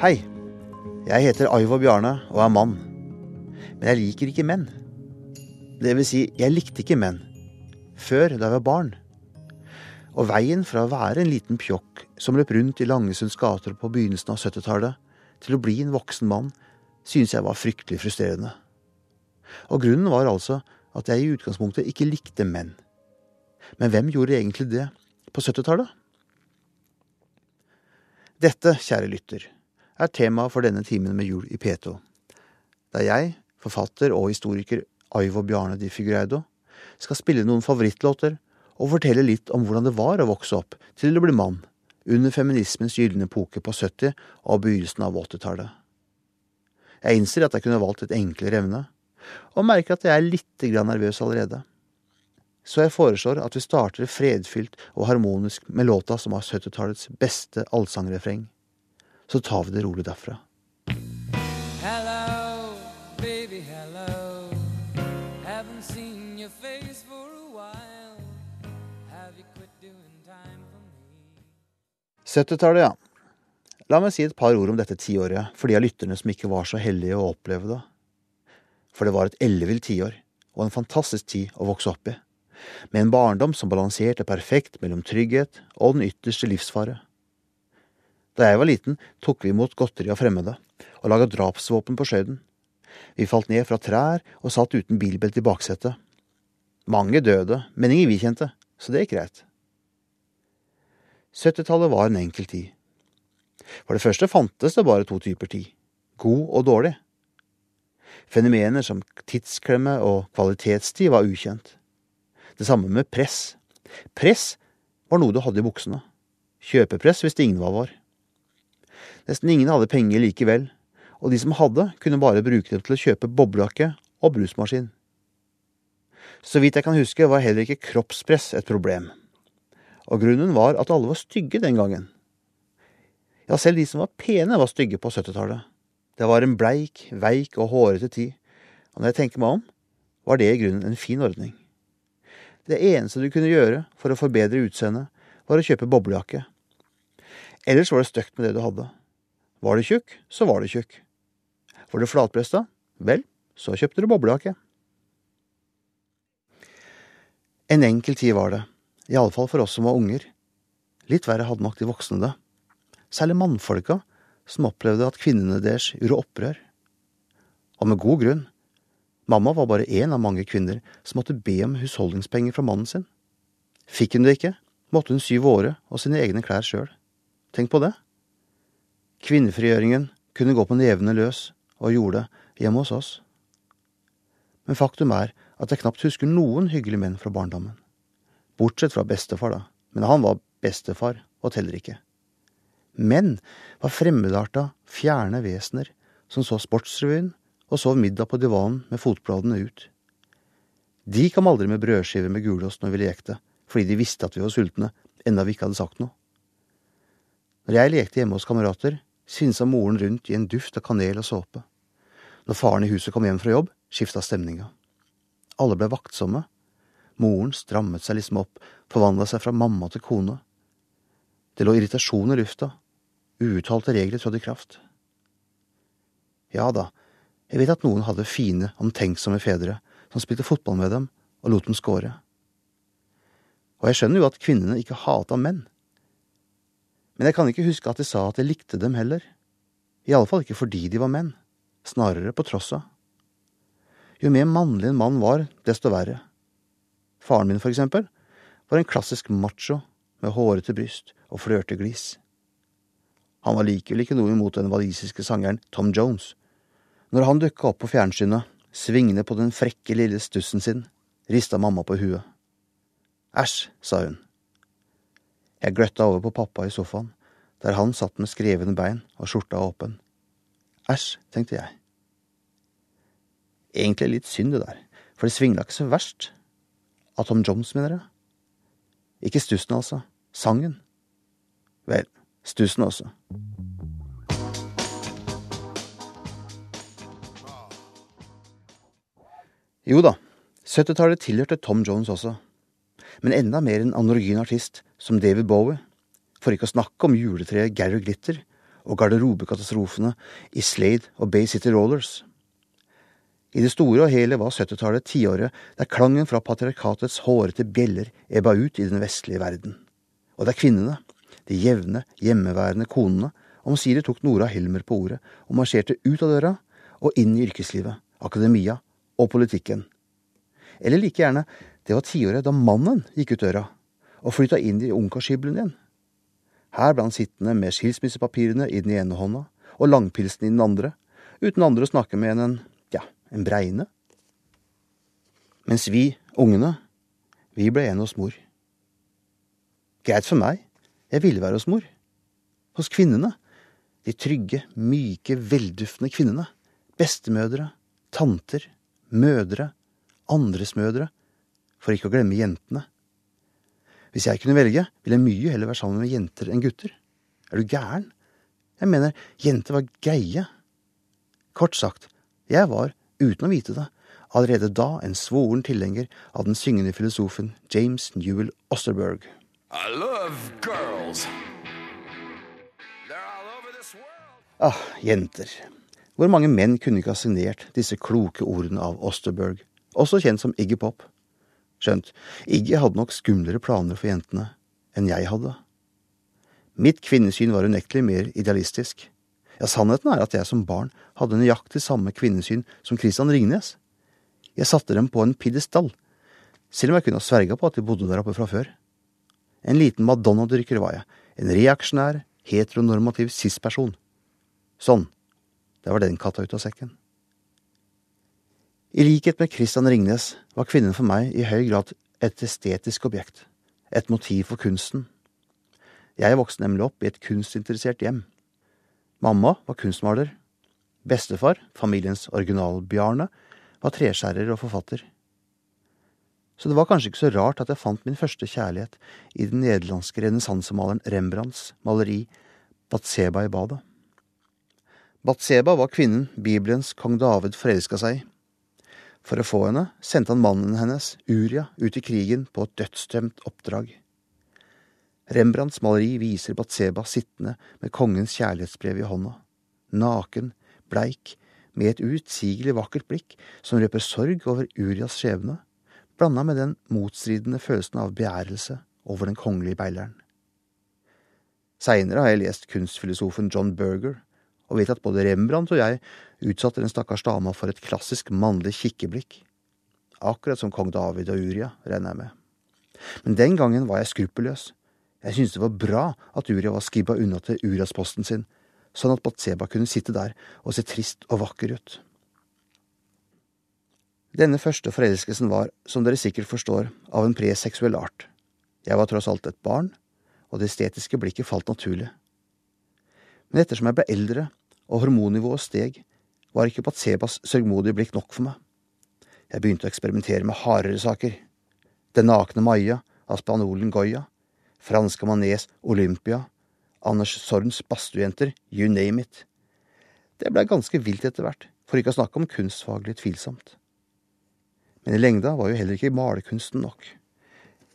Hei. Jeg heter Aivo Bjarne og er mann. Men jeg liker ikke menn. Det vil si, jeg likte ikke menn. Før, da jeg var barn. Og veien fra å være en liten pjokk som løp rundt i Langesunds gater på begynnelsen av 70-tallet, til å bli en voksen mann, synes jeg var fryktelig frustrerende. Og grunnen var altså at jeg i utgangspunktet ikke likte menn. Men hvem gjorde egentlig det på 70-tallet? Dette, kjære lytter, er tema for denne timen med Jul i P2. Der jeg, forfatter og historiker Aivo Bjarne Di Figureido, skal spille noen favorittlåter og fortelle litt om hvordan det var å vokse opp til å bli mann under feminismens gylne epoke på 70- og begynnelsen av 80-tallet. Jeg innser at jeg kunne valgt et enklere evne, og merker at jeg er litt nervøs allerede. Så jeg foreslår at vi starter fredfylt og harmonisk med låta som har 70-tallets beste allsangrefreng. Så tar vi det rolig derfra. Hello, baby, hello. Haven't seen your face for a while. Have you quit doing time for me? 70-tallet, ja. La meg si et par ord om dette tiåret for de av lytterne som ikke var så heldige å oppleve det. For det var et ellevilt tiår, og en fantastisk tid å vokse opp i med en barndom som balanserte perfekt mellom trygghet og den ytterste livsfare. Da jeg var liten, tok vi imot godteri av fremmede, og laga drapsvåpen på Skøyden. Vi falt ned fra trær og satt uten bilbelte i baksetet. Mange døde, men ingen vi kjente, så det gikk greit. 70-tallet var en enkel tid. For det første fantes det bare to typer tid, god og dårlig. Fenomener som tidsklemme og kvalitetstid var ukjent. Det samme med press. Press var noe du hadde i buksene. Kjøpepress visste ingen hva var. Nesten ingen hadde penger likevel, og de som hadde, kunne bare bruke dem til å kjøpe boblejakke og brusmaskin. Så vidt jeg kan huske, var heller ikke kroppspress et problem. Og grunnen var at alle var stygge den gangen. Ja, selv de som var pene, var stygge på 70-tallet. Det var en bleik, veik og hårete tid, og når jeg tenker meg om, var det i grunnen en fin ordning. Det eneste du kunne gjøre for å forbedre utseendet, var å kjøpe boblejakke. Ellers var det stygt med det du hadde. Var du tjukk, så var du tjukk. Var du flatbrøsta, vel, så kjøpte du boblejakke. En enkel tid var det, iallfall for oss som var unger. Litt verre hadde nok de voksne det. Særlig mannfolka, som opplevde at kvinnene deres gjorde opprør. Og med god grunn. Mamma var bare én av mange kvinner som måtte be om husholdningspenger fra mannen sin. Fikk hun det ikke, måtte hun sy våre og sine egne klær sjøl. Tenk på det. Kvinnefrigjøringen kunne gå på nevene løs, og gjorde det hjemme hos oss. Men faktum er at jeg knapt husker noen hyggelige menn fra barndommen. Bortsett fra bestefar, da, men han var bestefar og teller ikke. Menn var fremmedarta, fjerne vesener som så Sportsrevyen og sov middag på divanen med fotbladene ut. De kom aldri med brødskiver med gulost når vi lekte, fordi de visste at vi var sultne, enda vi ikke hadde sagt noe. Når jeg lekte hjemme hos kamerater, svinsa moren rundt i en duft av kanel og såpe. Når faren i huset kom hjem fra jobb, skifta stemninga. Alle ble vaktsomme. Moren strammet seg liksom opp, forvandla seg fra mamma til kone. Det lå irritasjon i lufta. Uuttalte regler trådte i kraft. Ja da, jeg vet at noen hadde fine, omtenksomme fedre som spilte fotball med dem og lot dem score. Og jeg skjønner jo at kvinnene ikke hata menn. Men jeg kan ikke huske at de sa at de likte dem heller. I alle fall ikke fordi de var menn, snarere på tross av. Jo mer mannlig en mann var, desto verre. Faren min, for eksempel, var en klassisk macho med hårete bryst og flørteglis. Han var likevel ikke noe imot den walisiske sangeren Tom Jones, når han dukka opp på fjernsynet, svingende på den frekke lille stussen sin, rista mamma på huet. Æsj, sa hun. Jeg gløtta over på pappa i sofaen, der han satt med skrevne bein og skjorta åpen. Æsj, tenkte jeg. Egentlig litt synd, det der, for det svingla ikke så verst. Av Tom Jones, mener jeg. Ikke stussen, altså. Sangen. Vel, stussen også. Jo da, 70-tallet tilhørte Tom Jones også, men enda mer en androgyn artist som David Bowie, for ikke å snakke om juletreet Gary Glitter og garderobekatastrofene i Slade og Bay City Rollers. I det store og hele var 70-tallet tiåret der klangen fra patriarkatets hårete bjeller ebba ut i den vestlige verden. Og det er kvinnene, de jevne, hjemmeværende konene, omsider tok Nora Helmer på ordet og marsjerte ut av døra og inn i yrkeslivet, akademia og politikken. Eller like gjerne, det var tiåret da mannen gikk ut døra og flytta inn i ungkarshybelen igjen. Her ble han sittende med skilsmissepapirene i den ene hånda og langpilsen i den andre, uten andre å snakke med enn en en bregne. Mens vi, ungene, vi ble igjen hos mor. Greit for meg, jeg ville være hos mor. Hos kvinnene. De trygge, myke, velduftende kvinnene. Bestemødre, tanter, mødre, andres mødre. For ikke å glemme jentene. Hvis jeg kunne velge, ville jeg mye heller være sammen med jenter enn gutter. Er du gæren? Jeg mener, jenter var greie. Kort sagt, jeg var uten å vite det, allerede da en svoren tilhenger av den syngende filosofen James Newell Osterberg. Ah, jenter. Hvor mange menn kunne ikke ha signert disse kloke ordene av Osterberg, også kjent som Iggy Pop? Skjønt, Iggy hadde nok skumlere planer for jentene enn jeg hadde. Mitt kvinnesyn var unektelig mer idealistisk. Ja, sannheten er at jeg som barn hadde nøyaktig samme kvinnesyn som Christian Ringnes. Jeg satte dem på en pidestall, selv om jeg kunne ha sverga på at de bodde der oppe fra før. En liten madonnadyrker var jeg, en reaksjonær, heteronormativ cis-person. Sånn, det var den katta ut av sekken. I likhet med Christian Ringnes var kvinnen for meg i høy grad et estetisk objekt, et motiv for kunsten. Jeg vokste nemlig opp i et kunstinteressert hjem. Mamma var kunstmaler. Bestefar, familiens original-Bjarne, var treskjærer og forfatter. Så det var kanskje ikke så rart at jeg fant min første kjærlighet i den nederlandske renessansemaleren Rembrandts maleri Batseba i badet. Batseba var kvinnen Bibelens kong David forelska seg i. For å få henne sendte han mannen hennes, Uria, ut i krigen på et dødsdømt oppdrag. Rembrandts maleri viser Batseba sittende med kongens kjærlighetsbrev i hånda. Naken, bleik, med et uutsigelig vakkert blikk som røper sorg over Urias skjebne, blanda med den motstridende følelsen av begjærelse over den kongelige beileren. Seinere har jeg lest kunstfilosofen John Berger, og vet at både Rembrandt og jeg utsatte den stakkars dama for et klassisk mannlig kikkeblikk. Akkurat som kong David og Uria, regner jeg med. Men den gangen var jeg skruppelløs jeg syntes det var bra at Uria var skibba unna til Urias-posten sin, sånn at Batseba kunne sitte der og se trist og vakker ut. Denne første forelskelsen var, som dere sikkert forstår, av en preseksuell art. Jeg var tross alt et barn, og det estetiske blikket falt naturlig. Men ettersom jeg ble eldre og hormonnivået steg, var ikke Batsebas sørgmodige blikk nok for meg. Jeg begynte å eksperimentere med hardere saker. Den nakne Maja av spanolen Goya franske Manés Olympia, Anders Sorns badstuejenter, you name it. Det blei ganske vilt etter hvert, for ikke å snakke om kunstfaglig tvilsomt. Men i lengda var jo heller ikke malerkunsten nok.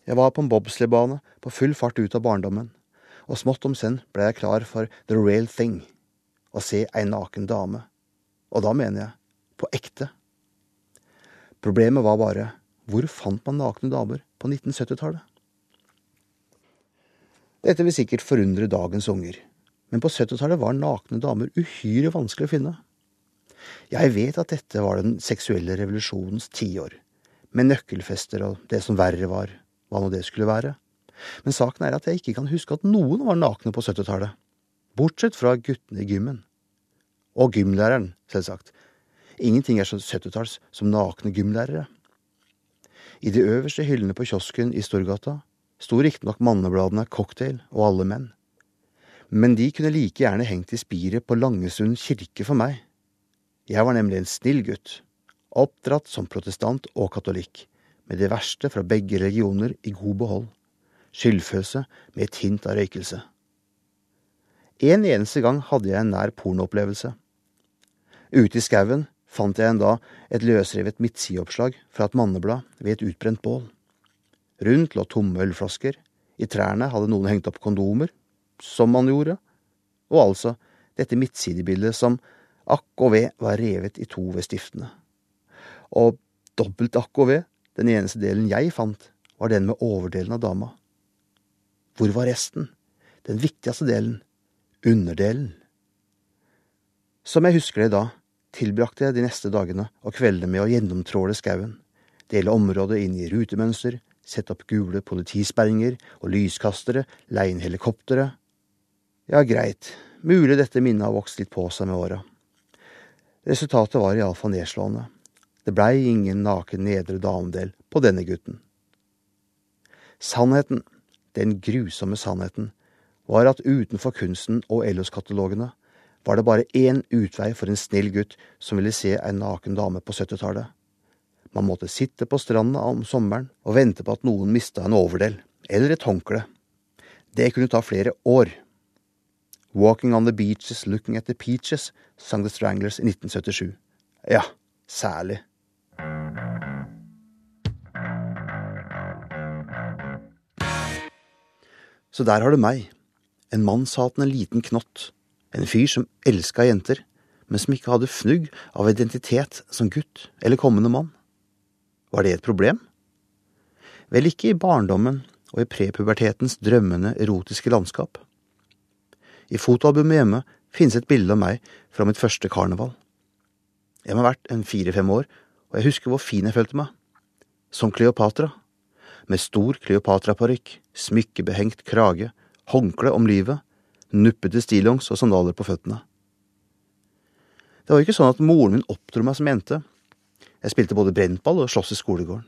Jeg var på en bobsleybane på full fart ut av barndommen, og smått om senn blei jeg klar for the real thing, å se ei naken dame. Og da mener jeg på ekte. Problemet var bare hvor fant man nakne damer på 1970-tallet? Dette vil sikkert forundre dagens unger, men på 70-tallet var nakne damer uhyre vanskelig å finne. Jeg vet at dette var den seksuelle revolusjonens tiår, med nøkkelfester og det som verre var, hva nå det skulle være. Men saken er at jeg ikke kan huske at noen var nakne på 70-tallet, bortsett fra guttene i gymmen. Og gymlæreren, selvsagt. Ingenting er så 70-talls som nakne gymlærere. I de øverste hyllene på kiosken i Storgata sto riktignok mannebladene Cocktail og Alle menn. Men de kunne like gjerne hengt i spiret på Langesund kirke for meg. Jeg var nemlig en snill gutt, oppdratt som protestant og katolikk, med det verste fra begge religioner i god behold, skyldfølelse med et hint av røykelse. En eneste gang hadde jeg en nær pornoopplevelse. Ute i skauen fant jeg en da et løsrevet midtsideoppslag fra et manneblad ved et utbrent bål. Rundt lå tomme ølflasker, i trærne hadde noen hengt opp kondomer, som man gjorde, og altså, dette midtsidebildet som akk og ved var revet i to ved stiftene. Og dobbelt akk og ved, den eneste delen jeg fant, var den med overdelen av dama. Hvor var resten? Den viktigste delen. Underdelen. Som jeg husker det da, tilbrakte jeg de neste dagene og kveldene med å gjennomtråle skauen, dele området inn i rutemønster, sette opp gule politisperringer og lyskastere, leie inn helikoptre. Ja, greit, mulig dette minnet har vokst litt på seg med åra. Resultatet var iallfall nedslående. Det blei ingen naken nedre damedel på denne gutten. Sannheten, den grusomme sannheten, var at utenfor kunsten og Ellos-katalogene var det bare én utvei for en snill gutt som ville se ei naken dame på 70-tallet. Man måtte sitte på stranda om sommeren og vente på at noen mista en overdel, eller et håndkle. Det kunne ta flere år. Walking on the beaches looking at the peaches, sang The Stranglers i 1977. Ja, særlig. Så der har du meg, en mannshatende liten knott, en fyr som elska jenter, men som ikke hadde fnugg av identitet som gutt eller kommende mann. Var det et problem? Vel, ikke i barndommen og i prepubertetens drømmende, erotiske landskap. I fotoalbumet hjemme finnes et bilde av meg fra mitt første karneval. Jeg må ha vært en fire–fem år, og jeg husker hvor fin jeg følte meg. Som Kleopatra. Med stor Kleopatra-parykk, smykkebehengt krage, håndkle om livet, nuppete stillongs og sandaler på føttene. Det var ikke sånn at moren min oppdro meg som jente. Jeg spilte både brentball og sloss i skolegården.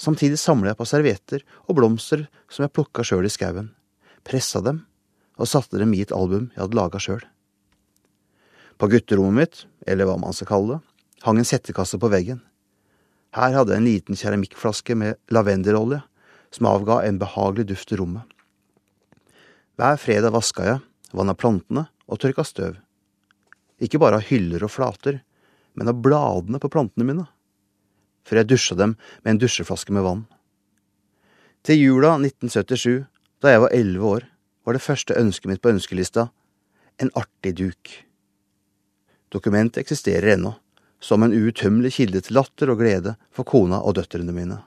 Samtidig samla jeg på servietter og blomster som jeg plukka sjøl i skauen, pressa dem og satte dem i et album jeg hadde laga sjøl. På gutterommet mitt, eller hva man skal kalle det, hang en settekasse på veggen. Her hadde jeg en liten keramikkflaske med lavendelolje som avga en behagelig duft i rommet. Hver fredag vaska jeg, vanna plantene og tørka støv. Ikke bare av hyller og flater, men av bladene på plantene mine, før jeg dusja dem med en dusjeflaske med vann. Til jula 1977, da jeg var elleve år, var det første ønsket mitt på ønskelista en artig duk. Dokumentet eksisterer ennå, som en uuttømmelig kilde til latter og glede for kona og døtrene mine.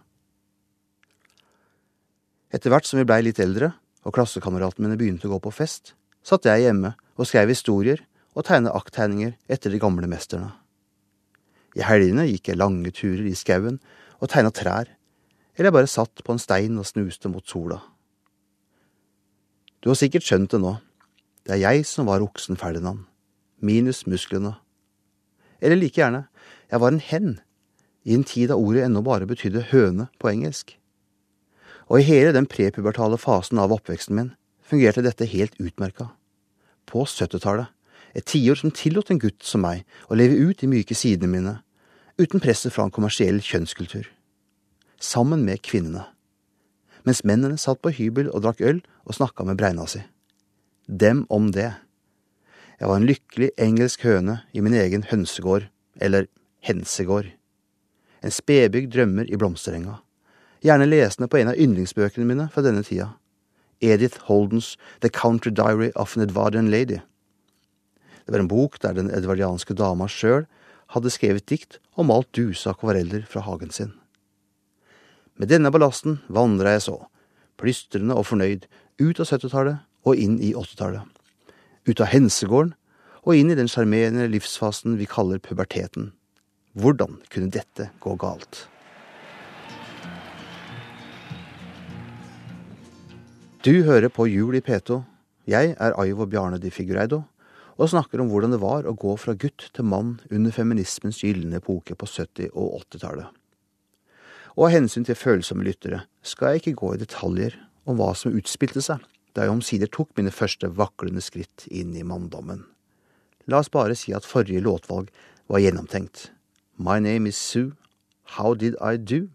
Etter hvert som vi blei litt eldre, og klassekameratene mine begynte å gå på fest, satt jeg hjemme og skrev historier og tegnet akttegninger etter de gamle mesterne. I helgene gikk jeg lange turer i skauen og tegna trær, eller jeg bare satt på en stein og snuste mot sola. Du har sikkert skjønt det nå, det er jeg som var oksen Ferdinand, minus musklene. Eller like gjerne, jeg var en hen, i en tid da ordet ennå bare betydde høne på engelsk. Og i hele den prepubertale fasen av oppveksten min fungerte dette helt utmerka. På 70-tallet et tiår som tillot en gutt som meg å leve ut de myke sidene mine, uten presset fra en kommersiell kjønnskultur. Sammen med kvinnene. Mens mennene satt på hybel og drakk øl og snakka med breina si. Dem om det. Jeg var en lykkelig engelsk høne i min egen hønsegård, eller hensegård. En spedbygd drømmer i blomsterenga. Gjerne lesende på en av yndlingsbøkene mine fra denne tida. Edith Holdens The Country Diary of an Edvardian Lady. Det var en bok der den edvardianske dama sjøl hadde skrevet dikt og malt duse akvareller fra hagen sin. Med denne ballasten vandra jeg så, plystrende og fornøyd, ut av 70-tallet og inn i 80-tallet. Ut av hensegården og inn i den sjarmerende livsfasen vi kaller puberteten. Hvordan kunne dette gå galt? Du hører på Jul i P2. Jeg er Aivo Bjarne di Figureido og snakker om hvordan det var å gå fra gutt til mann under feminismens gylne epoke på 70- og 80-tallet. Og av hensyn til følsomme lyttere skal jeg ikke gå i detaljer om hva som utspilte seg da jeg omsider tok mine første vaklende skritt inn i manndommen. La oss bare si at forrige låtvalg var gjennomtenkt. My name is Sue, How did I do?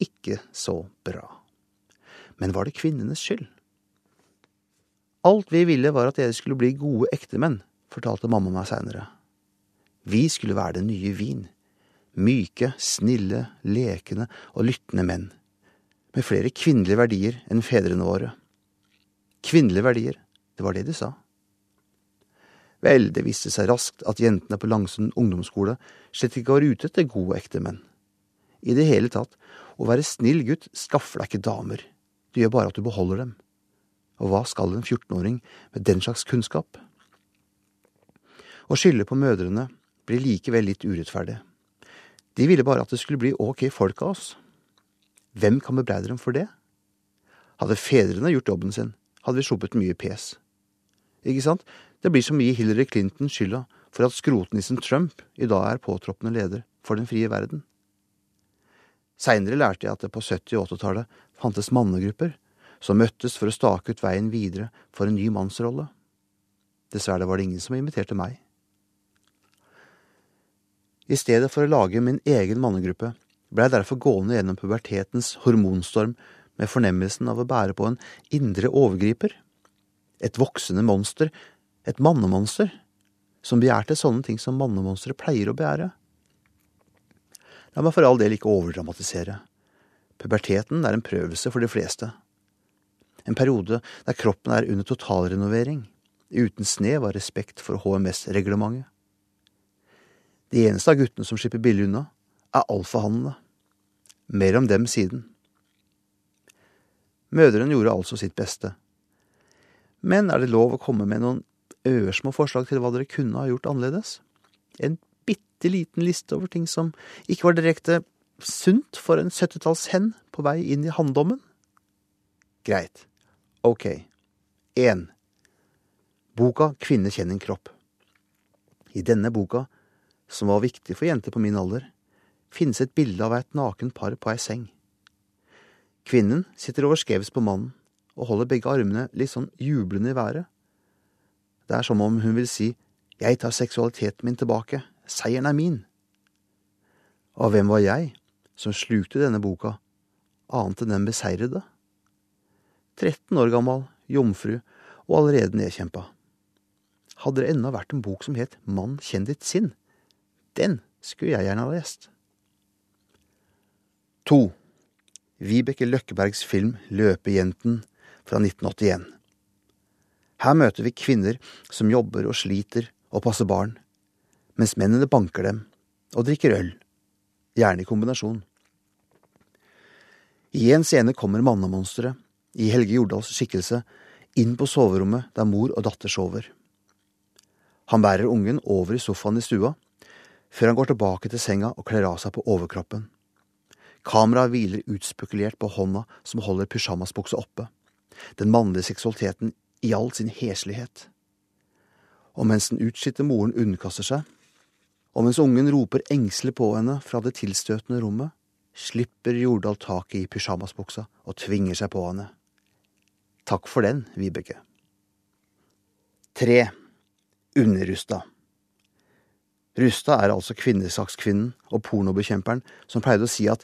Ikke så bra. Men var det kvinnenes skyld? Alt vi ville var at dere skulle bli gode ektemenn, fortalte mamma meg seinere. Vi skulle være den nye vin. Myke, snille, lekende og lyttende menn. Med flere kvinnelige verdier enn fedrene våre. Kvinnelige verdier, det var det de sa. Vel, det viste seg raskt at jentene på Langsund ungdomsskole slett ikke var ute etter gode ekte menn. I det hele tatt, å være snill gutt skaffer deg ikke damer, det gjør bare at du beholder dem. Og hva skal en 14-åring med den slags kunnskap? Å skylde på mødrene blir likevel litt urettferdig. De ville bare at det skulle bli ok folk av oss. Hvem kan bebreide dem for det? Hadde fedrene gjort jobben sin, hadde vi sluppet mye pes. Ikke sant? Det blir som å gi Hillary Clinton skylda for at skrotnissen Trump i dag er påtroppende leder for den frie verden. Seinere lærte jeg at det på 70- og 80-tallet fantes mannegrupper som møttes for å stake ut veien videre for en ny mannsrolle. Dessverre var det ingen som inviterte meg. I stedet for å lage min egen mannegruppe ble jeg derfor gående gjennom pubertetens hormonstorm med fornemmelsen av å bære på en indre overgriper. Et voksende monster, et mannemonster, som begjærte sånne ting som mannemonstre pleier å begjære. La meg for all del ikke overdramatisere. Puberteten er en prøvelse for de fleste. En periode der kroppen er under totalrenovering, uten snev av respekt for HMS-reglementet. De eneste av guttene som slipper billig unna, er alfahannene. Mer om dem siden. Mødrene gjorde altså sitt beste. Men er det lov å komme med noen ørsmå forslag til hva dere kunne ha gjort annerledes? En bitte liten liste over ting som ikke var direkte sunt for en syttitalls-hen på vei inn i hanndommen? Greit. Ok. 1. Boka Kvinne kjenn din kropp. I denne boka som var viktig for jenter på min alder, finnes et bilde av et naken par på ei seng. Kvinnen sitter overskevs på mannen og holder begge armene litt sånn jublende i været. Det er som om hun vil si jeg tar seksualiteten min tilbake, seieren er min. Og hvem var jeg som slukte denne boka, annet enn den beseirede? 13 år gammel, jomfru og allerede nedkjempa. Hadde det ennå vært en bok som het Mann, kjenn ditt sinn, den skulle jeg gjerne ha lest. To. Vibeke Løkkebergs film Løpejenten fra 1981. Her møter vi kvinner som jobber og sliter og passer barn, mens mennene banker dem og drikker øl, gjerne i kombinasjon. I en scene kommer mannemonsteret, i Helge Jordals skikkelse, inn på soverommet der mor og datter sover. Han bærer ungen over i sofaen i stua, før han går tilbake til senga og kler av seg på overkroppen. Kameraet hviler utspekulert på hånda som holder pysjamasbuksa oppe, den mannlige seksualiteten i all sin heslighet. Og mens den utslitte moren underkaster seg, og mens ungen roper engstelig på henne fra det tilstøtende rommet, slipper Jordal taket i pysjamasbuksa og tvinger seg på henne. Takk for den, Vibeke. Tre. Underrusta. Rusta er altså kvinnesakskvinnen og pornobekjemperen som pleide å si at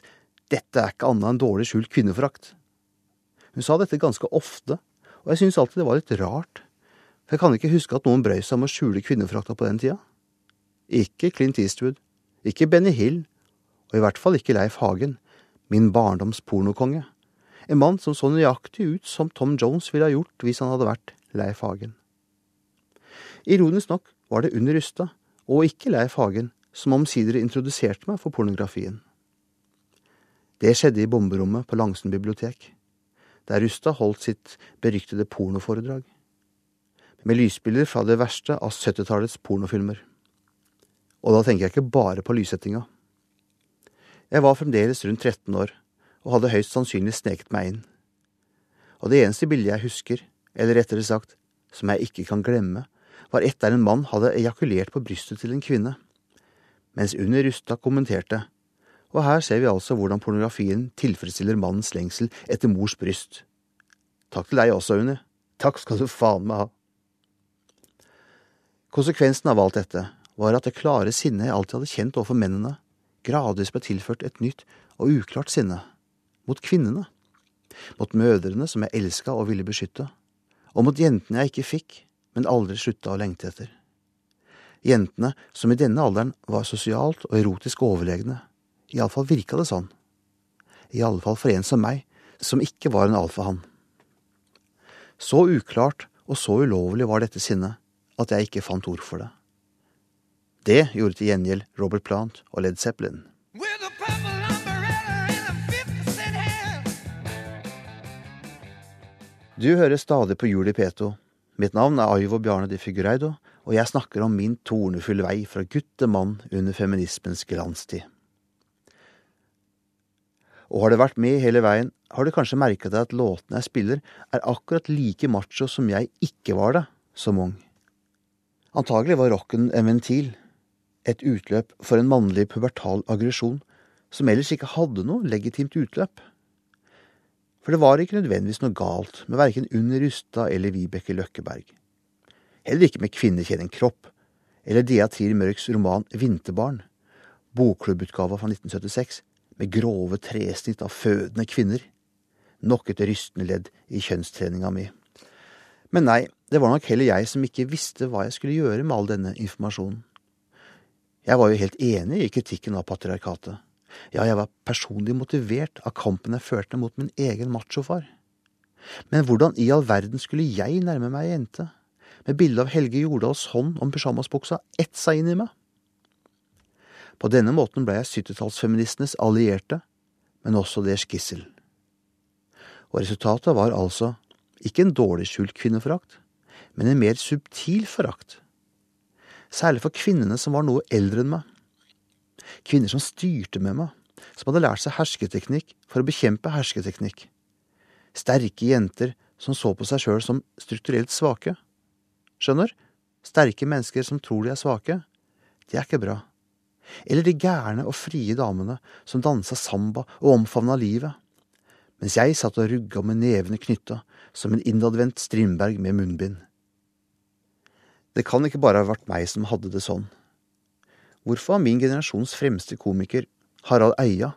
dette er ikke annet enn dårlig skjult kvinneforakt. Hun sa dette ganske ofte, og jeg synes alltid det var litt rart, for jeg kan ikke huske at noen brøy seg om å skjule kvinnefrakta på den tida. Ikke Clint Eastwood, ikke Benny Hill, og i hvert fall ikke Leif Hagen, min barndoms pornokonge, en mann som så nøyaktig ut som Tom Jones ville ha gjort hvis han hadde vært Leif Hagen. Ironisk nok var det under Rustad og ikke Leif Hagen, som omsider introduserte meg for pornografien. Det skjedde i bomberommet på Langsund bibliotek, der Rustad holdt sitt beryktede pornoforedrag, med lysbilder fra det verste av 70-tallets pornofilmer. Og da tenker jeg ikke bare på lyssettinga. Jeg var fremdeles rundt 13 år og hadde høyst sannsynlig sneket meg inn. Og det eneste bildet jeg husker, eller rettere sagt, som jeg ikke kan glemme, var et der en mann hadde ejakulert på brystet til en kvinne, mens Unni Rustad kommenterte, og her ser vi altså hvordan pornografien tilfredsstiller mannens lengsel etter mors bryst. Takk til deg også, Unni. Takk skal du faen meg ha. Konsekvensen av alt dette var at det klare sinnet jeg alltid hadde kjent overfor mennene, gradvis ble tilført et nytt og uklart sinne, mot kvinnene, mot mødrene som jeg elska og ville beskytte, og mot jentene jeg ikke fikk, men aldri slutta å lengte etter. Jentene, som i denne alderen var sosialt og erotisk overlegne, iallfall virka det sånn. I alle fall for en som meg, som ikke var en alfahann. Så uklart og så ulovlig var dette sinnet, at jeg ikke fant ord for det. Det gjorde til gjengjeld Robert Plant og Led Zeppelin. Du hører stadig på Juli Peto. Mitt navn er Aivo Bjarne de Figureido, og jeg snakker om min tornefulle vei fra gutt til mann under feminismens glanstid. Og har du vært med hele veien, har du kanskje merka deg at låtene jeg spiller, er akkurat like macho som jeg ikke var det som ung. Antagelig var rocken en ventil, et utløp for en mannlig pubertal aggresjon, som ellers ikke hadde noe legitimt utløp. For det var ikke nødvendigvis noe galt med verken Unn Rustad eller Vibeke Løkkeberg. Heller ikke med Kvinner kjenner en kropp, eller Dea Trier Mørks roman Vinterbarn, bokklubbutgava fra 1976, med grove tresnitt av fødende kvinner. Nok et rystende ledd i kjønnstreninga mi. Men nei, det var nok heller jeg som ikke visste hva jeg skulle gjøre med all denne informasjonen. Jeg var jo helt enig i kritikken av patriarkatet. Ja, jeg var personlig motivert av kampen jeg førte mot min egen machofar. Men hvordan i all verden skulle jeg nærme meg ei jente, med bilde av Helge Jordals hånd om pysjamasbuksa etsa inn i meg? På denne måten ble jeg syttitallsfeministenes allierte, men også deres gissel. Og resultatet var altså ikke en dårlig skjult kvinneforakt, men en mer subtil forakt. Særlig for kvinnene som var noe eldre enn meg. Kvinner som styrte med meg, som hadde lært seg hersketeknikk for å bekjempe hersketeknikk. Sterke jenter som så på seg sjøl som strukturelt svake. Skjønner? Sterke mennesker som tror de er svake. Det er ikke bra. Eller de gærne og frie damene som dansa samba og omfavna livet, mens jeg satt og rugga med nevene knytta som en innadvendt Strindberg med munnbind. Det kan ikke bare ha vært meg som hadde det sånn. Hvorfor har min generasjons fremste komiker, Harald Eia,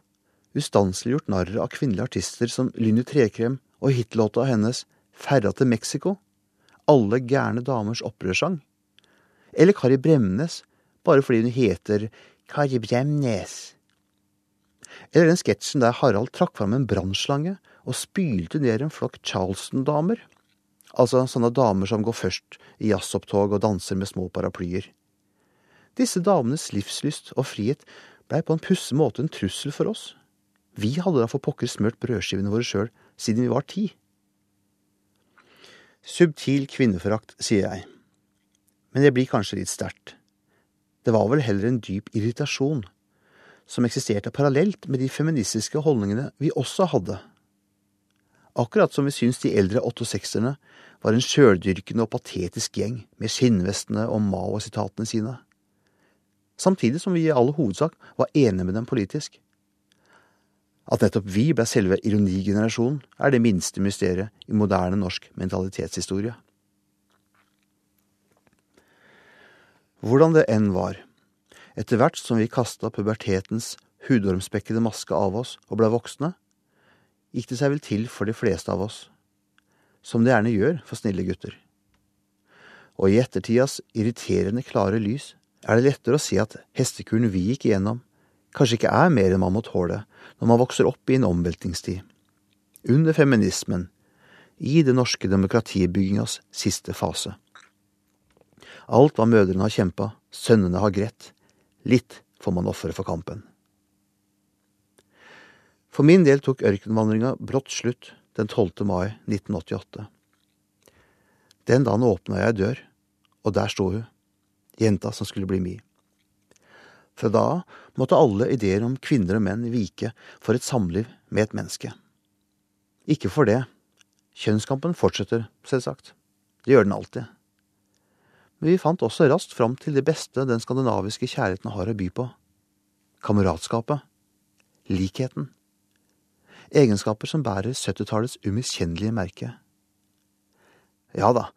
ustanselig gjort narr av kvinnelige artister som Lynni Trekrem og hitlåta hennes Ferra til Mexico, alle gærne damers opprørssang? Eller Kari Bremnes, bare fordi hun heter Kari Bremnes. Eller den sketsjen der Harald trakk fram en brannslange og spylte ned en flokk Charleston-damer. Altså sånne damer som går først i jazzopptog og danser med små paraplyer. Disse damenes livslyst og frihet blei på en pussig måte en trussel for oss. Vi hadde da for pokker smurt brødskivene våre sjøl siden vi var ti. Subtil kvinneforakt, sier jeg. Men det blir kanskje litt sterkt. Det var vel heller en dyp irritasjon, som eksisterte parallelt med de feministiske holdningene vi også hadde. Akkurat som vi syns de eldre 68-erne var en sjøldyrkende og patetisk gjeng med skinnvestene og Mao-sitatene sine. Samtidig som vi i all hovedsak var enige med dem politisk. At nettopp vi ble selve ironigenerasjonen, er det minste mysteriet i moderne norsk mentalitetshistorie. Hvordan det enn var, etter hvert som vi kasta pubertetens hudormspekkede maske av oss og blei voksne, gikk det seg vel til for de fleste av oss, som det gjerne gjør for snille gutter. Og i ettertidas irriterende klare lys er det lettere å si at hestekuren vi gikk igjennom, kanskje ikke er mer enn man må tåle når man vokser opp i en omveltningstid. Under feminismen, i det norske demokratibyggingas siste fase. Alt hva mødrene har kjempa, sønnene har grett. Litt får man ofre for kampen. For min del tok ørkenvandringa brått slutt den 12. mai 1988. Den dagen åpna jeg dør, og der sto hun, jenta som skulle bli mi. Fra da av måtte alle ideer om kvinner og menn vike for et samliv med et menneske. Ikke for det. Kjønnskampen fortsetter, selvsagt. Det gjør den alltid men vi fant også raskt fram til det beste den skandinaviske kjærligheten har å by på. Kameratskapet. Likheten. Egenskaper som bærer syttitallets umiskjennelige merke. Ja da,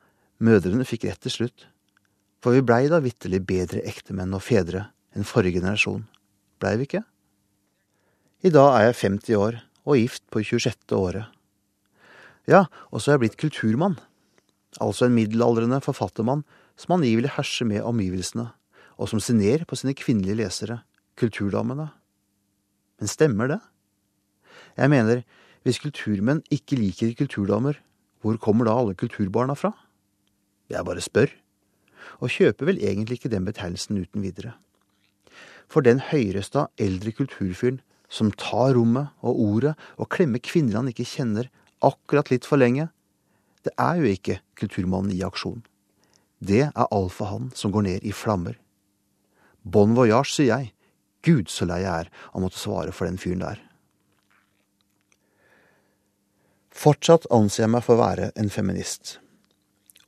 mødrene fikk rett til slutt, for vi blei da vitterlig bedre ektemenn og fedre enn forrige generasjon, blei vi ikke? I dag er jeg 50 år og gift på 26. året. Ja, og så er jeg blitt kulturmann, altså en middelaldrende forfattermann som angivelig herser med omgivelsene, og som ned på sine kvinnelige lesere, kulturdamene. Men stemmer det? Jeg mener, hvis kulturmenn ikke liker kulturdamer, hvor kommer da alle kulturbarna fra? Jeg bare spør. og kjøper vel egentlig ikke den betegnelsen uten videre. For den høyrøsta eldre kulturfyren som tar rommet og ordet og klemmer kvinner han ikke kjenner, akkurat litt for lenge, det er jo ikke kulturmannen i aksjon. Det er alfahannen som går ned i flammer. Bon voyage, sier jeg. Gud, så lei jeg er av å måtte svare for den fyren der. Fortsatt anser jeg meg for å være en feminist.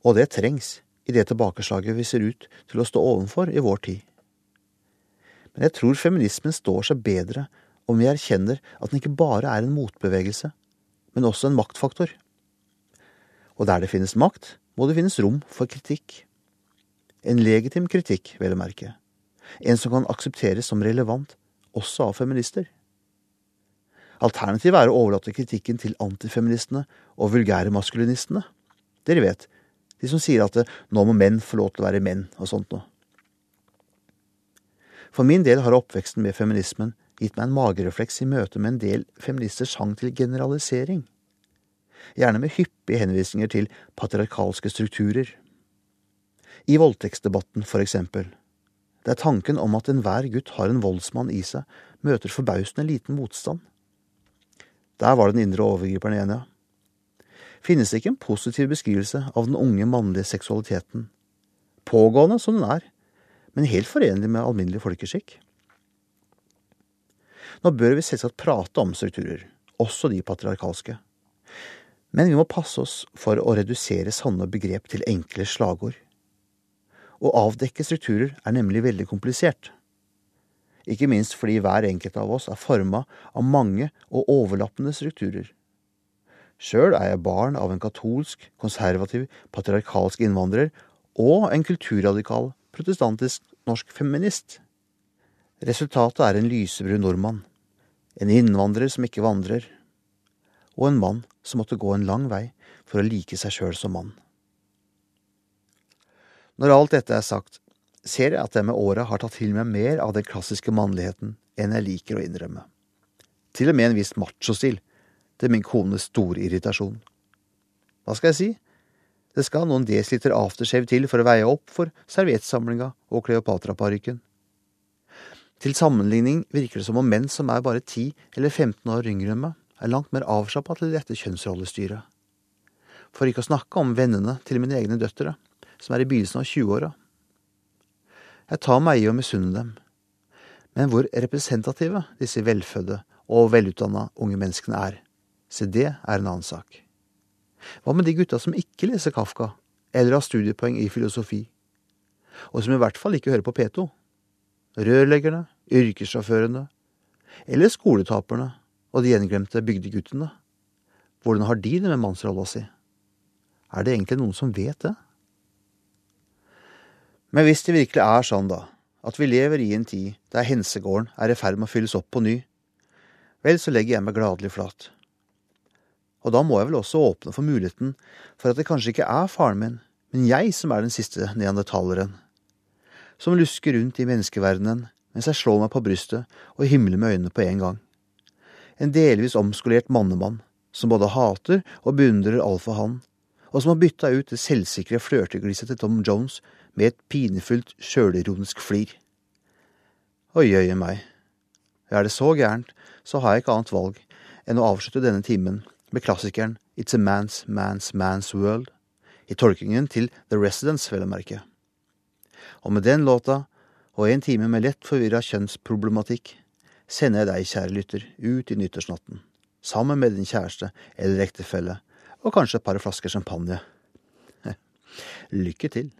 Og det trengs i det tilbakeslaget vi ser ut til å stå ovenfor i vår tid. Men jeg tror feminismen står seg bedre om vi erkjenner at den ikke bare er en motbevegelse, men også en maktfaktor. Og der det finnes makt, må det finnes rom for kritikk. En legitim kritikk, vel å merke. En som kan aksepteres som relevant, også av feminister. Alternativet er å overlate kritikken til antifeministene og vulgære maskulinistene. Dere vet, de som sier at nå må menn få lov til å være menn og sånt noe. For min del har oppveksten med feminismen gitt meg en magerefleks i møte med en del feministers hang til generalisering. Gjerne med hyppige henvisninger til patriarkalske strukturer. I voldtektsdebatten, for eksempel, der tanken om at enhver gutt har en voldsmann i seg, møter forbausende liten motstand. Der var den indre overgriperen igjen, ja. Finnes det ikke en positiv beskrivelse av den unge mannlige seksualiteten? Pågående som den er, men helt forenlig med alminnelig folkeskikk. Nå bør vi selvsagt prate om strukturer, også de patriarkalske. Men vi må passe oss for å redusere sanne begrep til enkle slagord. Å avdekke strukturer er nemlig veldig komplisert. Ikke minst fordi hver enkelt av oss er forma av mange og overlappende strukturer. Sjøl er jeg barn av en katolsk, konservativ, patriarkalsk innvandrer og en kulturradikal, protestantisk norsk feminist. Resultatet er en lysebrun nordmann, en innvandrer som ikke vandrer, og en mann som måtte gå en lang vei for å like seg sjøl som mann. Når alt dette er sagt, ser jeg at jeg med åra har tatt til meg mer av den klassiske mannligheten enn jeg liker å innrømme. Til og med en viss machostil, til min kones store irritasjon. Hva skal jeg si? Det skal noen desiliter aftershave til for å veie opp for serviettsamlinga og Kleopatra-parykken. Til sammenligning virker det som om menn som er bare 10 eller 15 år yngre enn meg, er langt mer avslappa til dette kjønnsrollestyret. For ikke å snakke om vennene til mine egne døtre, som er i begynnelsen av 20-åra. Jeg tar meg i å misunne dem, men hvor representative disse velfødde og velutdanna unge menneskene er, se det er en annen sak. Hva med de gutta som ikke leser Kafka, eller har studiepoeng i filosofi, og som i hvert fall ikke hører på P2? rørleggerne, yrkessjåførene, eller skoletaperne og de gjenglemte bygdeguttene? Hvordan har de det med mannsrolla si? Er det egentlig noen som vet det? Men hvis det virkelig er sånn, da, at vi lever i en tid der hensegården er i ferd med å fylles opp på ny, vel, så legger jeg meg gladelig flat. Og da må jeg vel også åpne for muligheten for at det kanskje ikke er faren min, men jeg som er den siste neandertaleren som lusker rundt i menneskeverdenen mens jeg slår meg på brystet og himler med øynene på en gang. En delvis omskolert mannemann som både hater og beundrer alfahannen, og som har bytta ut det selvsikre flørtegliset til Tom Jones med et pinefullt, sjølironisk flir. Oi, øye meg. Er det så gærent, så har jeg ikke annet valg enn å avslutte denne timen med klassikeren It's a Man's Man's Man's World, i tolkingen til The Residence, vel å merke. Og med den låta, og en time med lett forvirra kjønnsproblematikk, sender jeg deg, kjære lytter, ut i nyttårsnatten, sammen med din kjæreste eller ektefelle, og kanskje et par flasker champagne. Lykke til.